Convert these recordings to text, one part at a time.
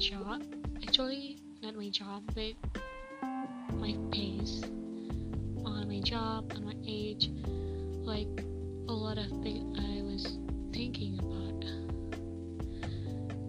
job. Actually not my job but my pace on my job on my age like a lot of things I was thinking about.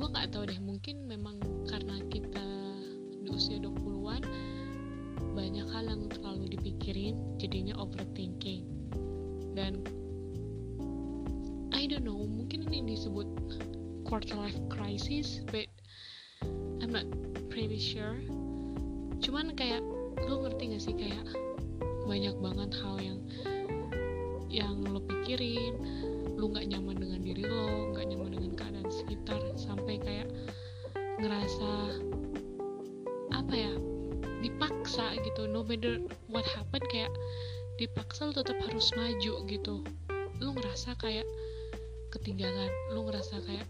Gue nggak tahu deh mungkin memang karena kita di usia 20-an banyak hal yang terlalu dipikirin jadinya overthinking. Dan I don't know mungkin ini disebut quarter life crisis but I'm not pretty sure. Cuman kayak lo ngerti gak sih kayak banyak banget hal yang yang lo pikirin lo nggak nyaman dengan diri lo nggak nyaman dengan keadaan sekitar sampai kayak ngerasa apa ya dipaksa gitu. No matter what happen kayak dipaksa lo tetap harus maju gitu. Lo ngerasa kayak ketinggalan lo ngerasa kayak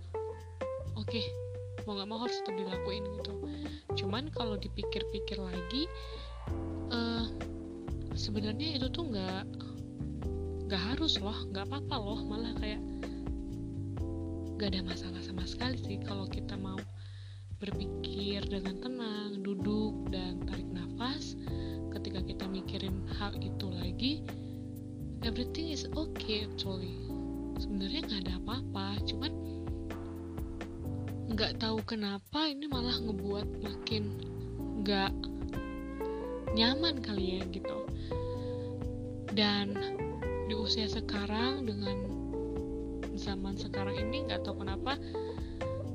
oke okay, mau nggak mau harus tetap dilakuin gitu. Cuman kalau dipikir-pikir lagi uh, sebenarnya itu tuh nggak nggak harus loh nggak apa-apa loh. Malah kayak nggak ada masalah sama sekali sih kalau kita mau berpikir dengan tenang duduk dan tarik nafas. Ketika kita mikirin hal itu lagi everything is okay actually. Sebenarnya nggak ada apa-apa cuman nggak tahu kenapa ini malah ngebuat makin nggak nyaman kali ya gitu. Dan di usia sekarang dengan zaman sekarang ini nggak tahu kenapa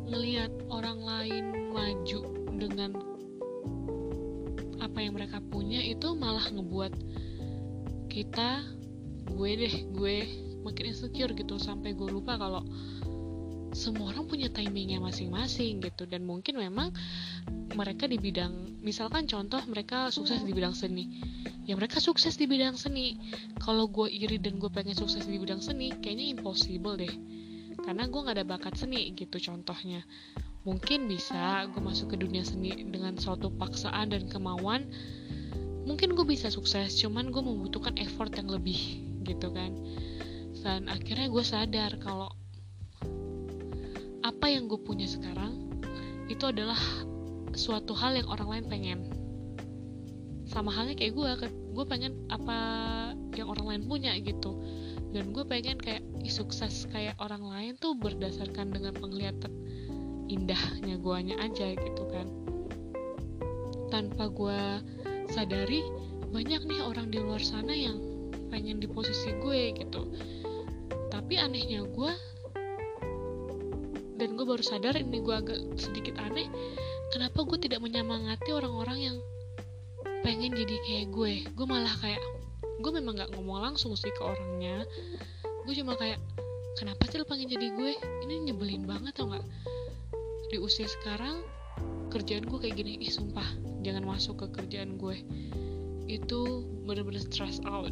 ngelihat orang lain maju dengan apa yang mereka punya itu malah ngebuat kita gue deh gue makin insecure gitu. Sampai gue lupa kalau semua orang punya timingnya masing-masing gitu. Dan mungkin memang mereka di bidang misalkan contoh mereka sukses di bidang seni. Ya mereka sukses di bidang seni. Kalau gue iri dan gue pengen sukses di bidang seni kayaknya impossible deh. Karena gue gak ada bakat seni gitu contohnya. Mungkin bisa gue masuk ke dunia seni dengan suatu paksaan dan kemauan. Mungkin gue bisa sukses cuman gue membutuhkan effort yang lebih gitu kan. Dan akhirnya gue sadar kalau apa yang gue punya sekarang itu adalah suatu hal yang orang lain pengen. Sama halnya kayak gue gue pengen apa yang orang lain punya gitu. Dan gue pengen kayak sukses kayak orang lain tuh berdasarkan dengan penglihatan indahnya guanya aja gitu kan. Tanpa gue sadari banyak nih orang di luar sana yang pengen di posisi gue gitu. Tapi anehnya gue gue baru sadar ini gue agak sedikit aneh kenapa gue tidak menyemangati orang-orang yang pengen jadi kayak gue? Gue malah kayak gue memang gak ngomong langsung sih ke orangnya. Gue cuma kayak kenapa sih lo pengen jadi gue? Ini nyebelin banget tau gak di usia sekarang kerjaan gue kayak gini. Ih sumpah jangan masuk ke kerjaan gue. Itu bener-bener stress out.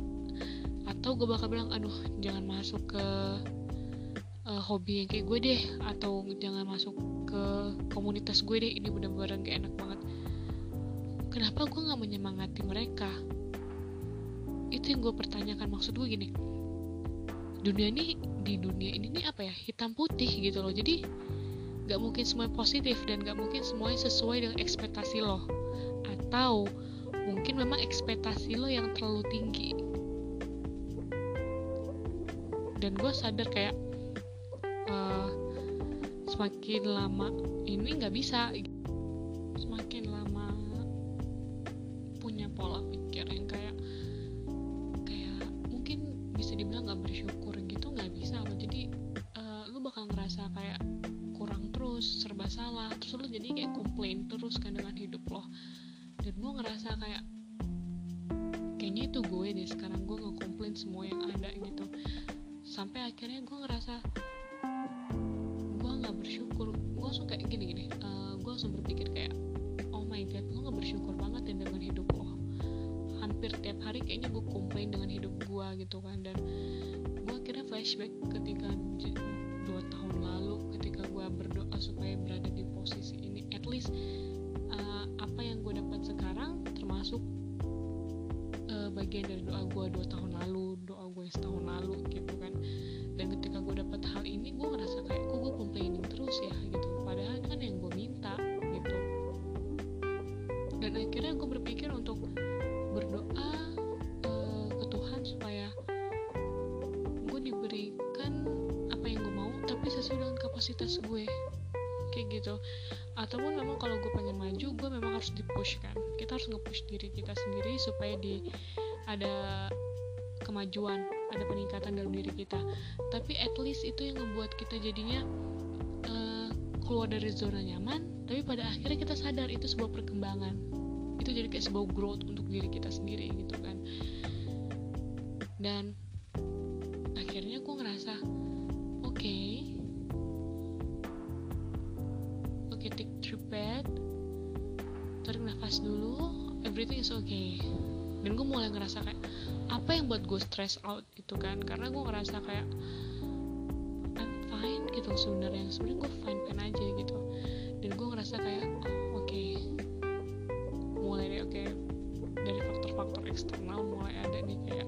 Atau gue bakal bilang aduh jangan masuk ke uh, hobi yang kayak gue deh atau jangan masuk ke komunitas gue deh ini bener-bener gak enak banget. Kenapa gue nggak menyemangati mereka? Itu yang gue pertanyakan. Maksud gue gini dunia ini di dunia ini nih apa ya? Hitam putih gitu loh. Jadi gak mungkin semua positif dan gak mungkin semuanya sesuai dengan ekspektasi lo. Atau mungkin memang ekspektasi lo yang terlalu tinggi. Dan gue sadar kayak semakin lama ini nggak bisa. Semakin lama punya pola pikir yang kayak kayak mungkin bisa dibilang nggak bersyukur gitu nggak bisa. Loh jadi uh, lu bakal ngerasa kayak kurang terus serba salah. Terus lu jadi kayak komplain terus kan dengan hidup lo. Dan gue ngerasa kayak kayaknya itu gue deh sekarang. Gue ngekomplain semua yang ada gitu. Sampai akhirnya gue ngerasa nggak bersyukur. Gue langsung kayak gini gini. Uh, gue langsung berpikir kayak oh my god lo nggak bersyukur banget ya dengan hidup lo hampir tiap hari kayaknya gue komplain dengan hidup gue gitu kan. Dan gue akhirnya flashback ketika dua tahun lalu ketika gue berdoa supaya berada di posisi ini. At least uh, apa yang gue dapat sekarang termasuk uh, bagian dari doa gue dua tahun lalu doa gue setahun lalu gitu sesuai dengan kapasitas gue. Kayak gitu. Ataupun memang kalau gue pengen maju gue memang harus dipush kan. Kita harus nge-push diri kita sendiri supaya di ada kemajuan ada peningkatan dalam diri kita. Tapi at least itu yang membuat kita jadinya uh, keluar dari zona nyaman tapi pada akhirnya kita sadar itu sebuah perkembangan. Itu jadi kayak sebuah growth untuk diri kita sendiri gitu kan. Dan bed tarik nafas dulu everything is okay. Dan gue mulai ngerasa kayak apa yang buat gue stress out gitu kan? Karena gue ngerasa kayak I'm fine gitu sebenarnya. Sebenarnya gue fine fine aja gitu. Dan gue ngerasa kayak oh, oke. Okay. mulai deh oke. Okay. dari faktor-faktor eksternal mulai ada nih kayak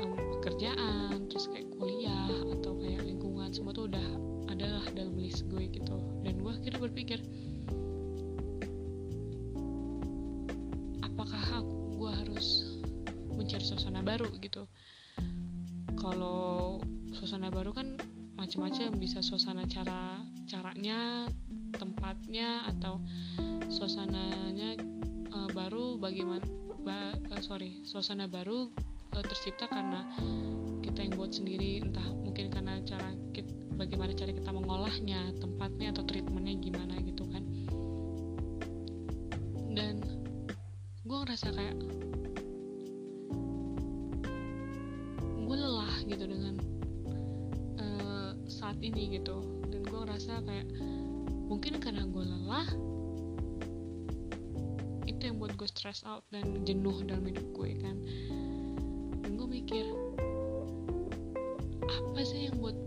um, pekerjaan terus kayak kuliah atau kayak lingkungan semua tuh udah adalah dalam list gue gitu berpikir. Apakah aku gue harus mencari suasana baru gitu? Kalau suasana baru kan macam-macam bisa suasana cara caranya tempatnya atau suasananya uh, baru bagaimana ba, uh, sorry suasana baru uh, tercipta karena kita yang buat sendiri entah mungkin karena cara kita, bagaimana cara kita mengolahnya tempatnya atau treatmentnya gimana gitu kan. Dan gue ngerasa kayak gue lelah gitu dengan uh, saat ini gitu. Dan gue ngerasa kayak mungkin karena gue lelah itu yang buat gue stress out dan jenuh dalam hidup gue kan. Dan gue mikir apa sih yang buat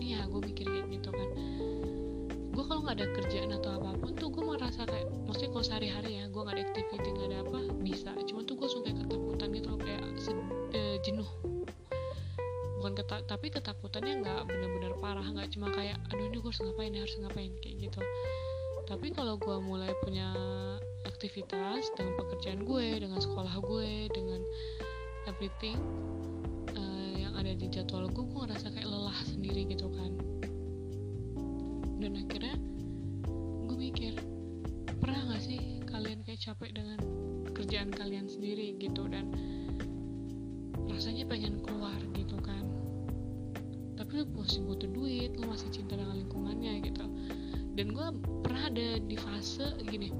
gini ya gue mikir kayak gitu kan. Gue kalau nggak ada kerjaan atau apa pun tuh gue merasa kayak maksudnya kalau sehari-hari ya gue nggak ada activity nggak ada apa bisa. Cuma tuh gue suka ketakutan gitu loh kayak uh, jenuh. Bukan keta tapi ketakutannya nggak benar-benar parah nggak cuma kayak aduh ini gue harus ngapain harus ngapain kayak gitu. Tapi kalau gue mulai punya aktivitas dengan pekerjaan gue dengan sekolah gue dengan everything ada di jadwal gue gue ngerasa kayak lelah sendiri gitu kan. Dan akhirnya gue mikir pernah gak sih kalian kayak capek dengan kerjaan kalian sendiri gitu? Dan rasanya pengen keluar gitu kan. Tapi lu masih butuh duit lu masih cinta dengan lingkungannya gitu. Dan gue pernah ada di fase gini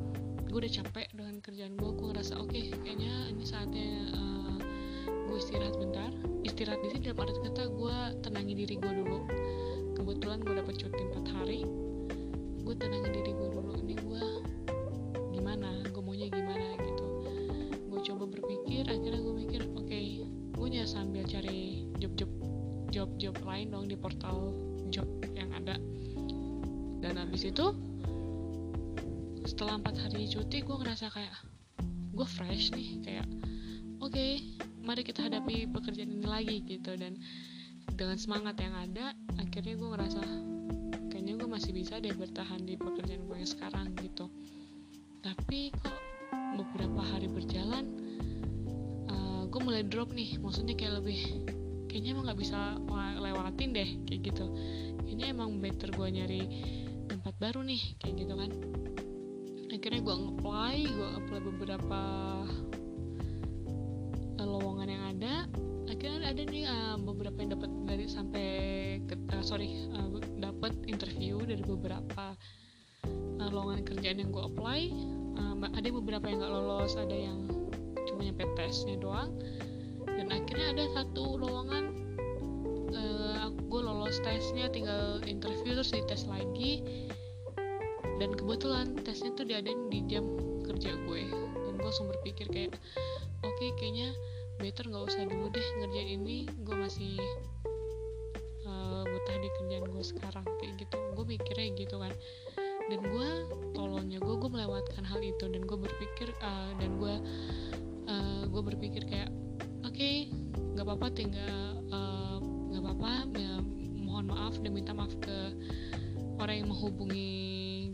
gue udah capek dengan kerjaan gue gue ngerasa oke okay, kayaknya ini saatnya uh, istirahat bentar. Istirahat di sini dalam arti kata gue tenangin diri gue dulu. Kebetulan gue dapet cuti 4 hari. Gue tenangin diri gue dulu. Ini gue gimana? Gue maunya gimana gitu. Gue coba berpikir akhirnya gue mikir oke okay, gue ya sambil cari job-job job-job lain dong di portal job yang ada. Dan habis itu setelah empat hari cuti gue ngerasa kayak gue fresh nih. Kayak oke okay, mari kita hadapi pekerjaan ini lagi gitu. Dan dengan semangat yang ada akhirnya gue ngerasa kayaknya gue masih bisa deh bertahan di pekerjaan gue yang sekarang gitu. Tapi kok beberapa hari berjalan uh, gue mulai drop nih. Maksudnya kayak lebih kayaknya emang nggak bisa lewatin deh kayak gitu. Kayaknya emang better gue nyari tempat baru nih kayak gitu kan. Akhirnya gue nge-apply gue apply beberapa akhirnya ada nih uh, beberapa yang dapat dari sampai ke, uh, sorry uh, dapat interview dari beberapa uh, lowongan kerjaan yang gue apply. Uh, ada beberapa yang nggak lolos ada yang cuma nyampe tesnya doang. Dan akhirnya ada satu lowongan uh, gue lolos tesnya tinggal interview terus dites lagi. Dan kebetulan tesnya tuh diadain di jam kerja gue. Dan gue langsung berpikir kayak oke okay, kayaknya better nggak usah dulu deh ngerjain ini. Gue masih uh, di kerjaan gue sekarang kayak gitu. Gue mikirnya gitu kan. Dan gue tolongnya gue gue melewatkan hal itu. Dan gue berpikir uh, dan gue uh, gue berpikir kayak oke okay, nggak apa-apa tinggal nggak uh, apa-apa ya, mohon maaf dan minta maaf ke orang yang menghubungi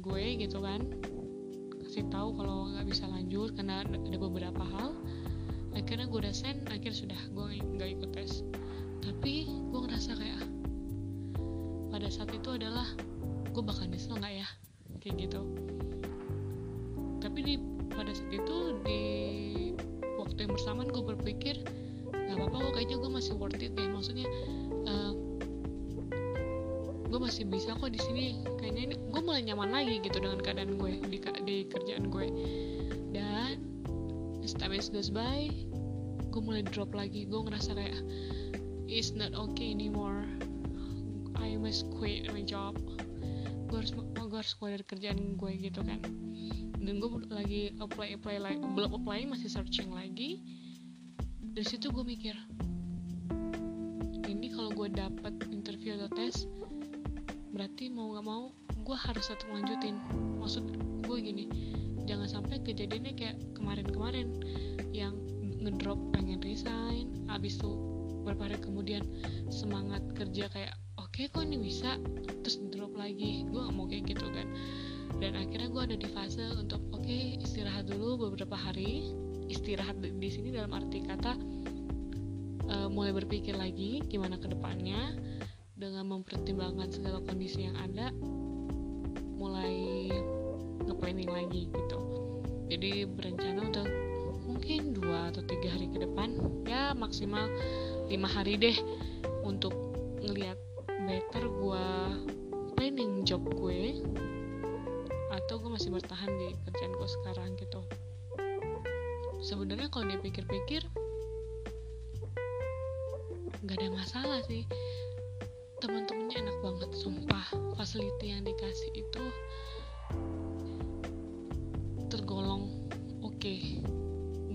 gue gitu kan. Kasih tahu kalau nggak bisa lanjut karena ada beberapa gue udah send akhirnya sudah gue nggak ikut tes. Tapi gue ngerasa kayak pada saat itu adalah gue bakal nyesel nggak ya? Kayak gitu. Tapi di pada saat itu di waktu yang bersamaan gue berpikir nggak apa-apa kok kayaknya gue masih worth it deh. Maksudnya uh, gue masih bisa kok di sini. Kayaknya ini gue mulai nyaman lagi gitu dengan keadaan gue di, di kerjaan gue. Dan as time goes by gue mulai drop lagi gue ngerasa kayak it's not okay anymore. I must quit my job. Gue harus gue harus keluar dari kerjaan gue gitu kan. Dan gue lagi apply apply lagi belum apply masih searching lagi. Dari situ gue mikir ini kalau gue dapat interview atau tes berarti mau nggak mau gue harus tetap lanjutin maksud gue gini jangan sampai kejadiannya kayak kemarin-kemarin yang ngedrop pengen resign. Abis itu beberapa hari kemudian semangat kerja kayak oke okay, kok ini bisa? Terus drop lagi. Gue gak mau kayak gitu kan. Dan akhirnya gue ada di fase untuk oke okay, istirahat dulu beberapa hari. Istirahat di sini dalam arti kata uh, mulai berpikir lagi gimana ke depannya dengan mempertimbangkan segala kondisi yang ada mulai nge-planning lagi gitu. Jadi berencana untuk mungkin dua atau tiga hari ke depan ya maksimal lima hari deh untuk ngelihat better gue planning job gue atau gue masih bertahan di kerjaan gue sekarang gitu. Sebenarnya kalau dipikir-pikir nggak ada masalah sih. Teman-temannya enak banget sumpah. Facility yang dikasih itu tergolong oke. okay.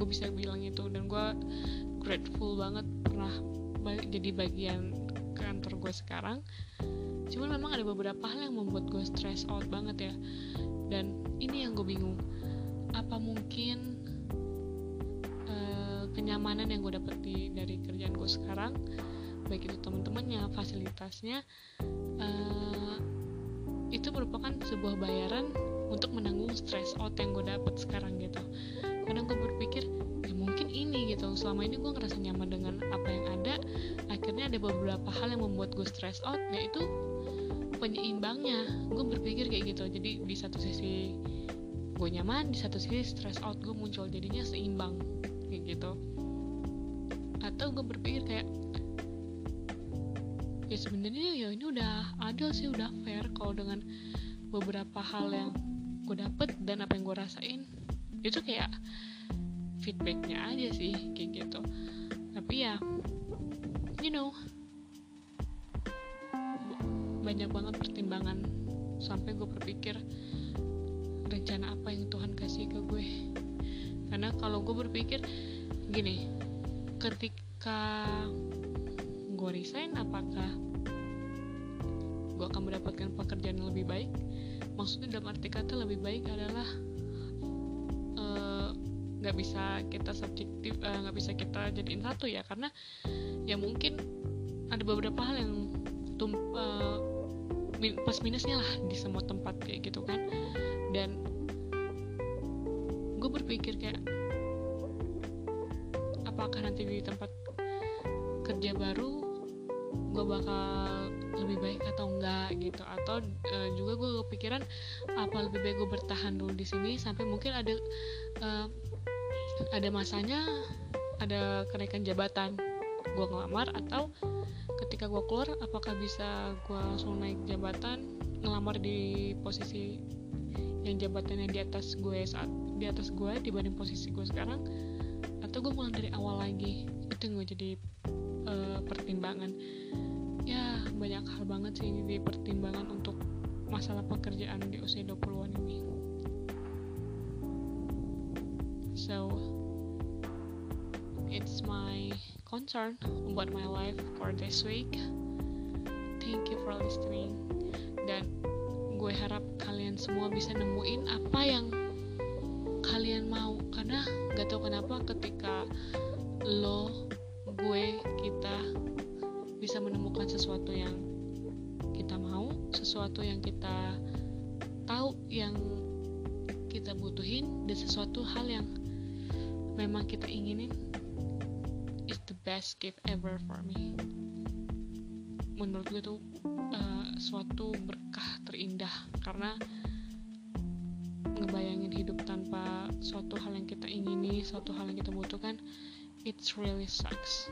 Gue bisa bilang itu dan gue grateful banget pernah jadi bagian kantor gue sekarang. Cuman memang ada beberapa hal yang membuat gue stress out banget ya. Dan ini yang gue bingung. Apa mungkin uh, kenyamanan yang gue dapet di, dari kerjaan gue sekarang baik itu teman-temannya fasilitasnya uh, itu merupakan sebuah bayaran untuk menanggung stress out yang gue dapet sekarang gitu. Kadang gue berpikir ya mungkin ini gitu. Selama ini gue ngerasa nyaman dengan apa yang ada. Akhirnya ada beberapa hal yang membuat gue stress out yaitu penyeimbangnya. Gue berpikir kayak gitu. Jadi di satu sisi gue nyaman di satu sisi stress out gue muncul. Jadinya seimbang kayak gitu. Atau gue berpikir kayak ya sebenarnya ya ini udah adil sih udah fair. Kalau dengan beberapa hal yang gue dapet dan apa yang gue rasain itu kayak feedbacknya aja sih kayak gitu. Tapi ya you know banyak banget pertimbangan sampai gue berpikir rencana apa yang Tuhan kasih ke gue. Karena kalau gue berpikir gini ketika gue resign apakah gue akan mendapatkan pekerjaan yang lebih baik maksudnya dalam arti kata lebih baik adalah eh, nggak uh, bisa kita subjektif eh, nggak uh, bisa kita jadiin satu ya. Karena ya mungkin ada beberapa hal yang tum, uh, plus minusnya lah di semua tempat kayak gitu kan. Dan gue berpikir kayak apakah nanti di tempat kerja baru gue bakal lebih baik atau enggak gitu. Atau uh, juga gue kepikiran apa lebih baik gue bertahan dulu di sini sampai mungkin ada uh, ada masanya ada kenaikan jabatan gue ngelamar atau ketika gue keluar apakah bisa gue langsung naik jabatan ngelamar di posisi yang jabatannya di atas gue saat di atas gue dibanding posisi gue sekarang? Atau gue mulai dari awal lagi? Itu gue jadi uh, pertimbangan ya banyak hal banget sih ini pertimbangan untuk masalah pekerjaan di usia 20-an ini. So it's my concern about my life for this week. Thank you for listening. Dan gue harap kalian semua bisa nemuin apa yang kalian mau. Karena gak tau kenapa ketika lo sesuatu yang kita mau sesuatu yang kita tahu yang kita butuhin dan sesuatu hal yang memang kita inginin is the best gift ever for me. Menurut gue tuh uh, suatu berkah terindah karena ngebayangin hidup tanpa suatu hal yang kita ingini suatu hal yang kita butuhkan it's really sucks